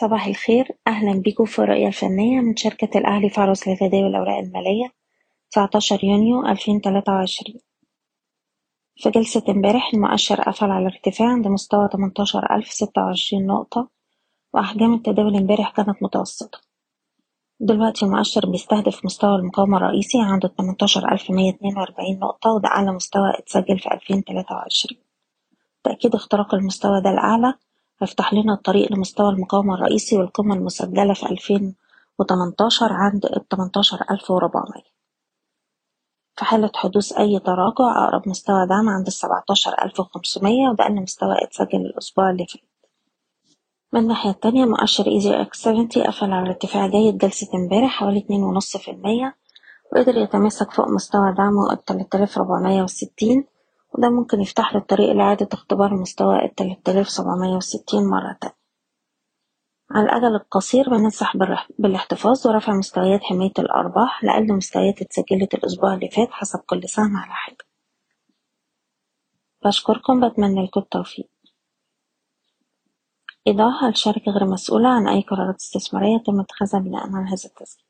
صباح الخير. أهلا بيكم في الرؤية الفنية من شركة الأهلي في عروض التداول والأوراق المالية 19 يونيو 2023 في جلسة امبارح المؤشر قفل على ارتفاع عند مستوى 18026 نقطة وأحجام التداول امبارح كانت متوسطة. دلوقتي المؤشر بيستهدف مستوى المقاومة الرئيسي عند 18142 نقطة وده أعلى مستوى اتسجل في 2023 تأكيد اختراق المستوى ده الأعلى هيفتح لنا الطريق لمستوى المقاومة الرئيسي والقمة المسجلة في ألفين وتمنتاشر عند التمنتاشر ألف وربعمية. في حالة حدوث أي تراجع أقرب مستوى دعم عند السبعتاشر ألف وخمسمية وده أقل مستوى اتسجل الأسبوع اللي فات. من الناحية التانية مؤشر EGX 70 قفل على ارتفاع جيد جلسة امبارح حوالي اتنين ونص في المية وقدر يتماسك فوق مستوى دعمه ربعمية وستين. وده ممكن يفتح له الطريق لإعادة اختبار مستوى سبعمية وستين مرة تانية. على الأجل القصير بننصح بالاحتفاظ ورفع مستويات حماية الأرباح لأقل مستويات اتسجلت الأسبوع اللي فات حسب كل سهم على حاجة بشكركم بتمنى لكم التوفيق. إيضاح الشركة غير مسؤولة عن أي قرارات استثمارية تم اتخاذها بناء على هذا التسجيل.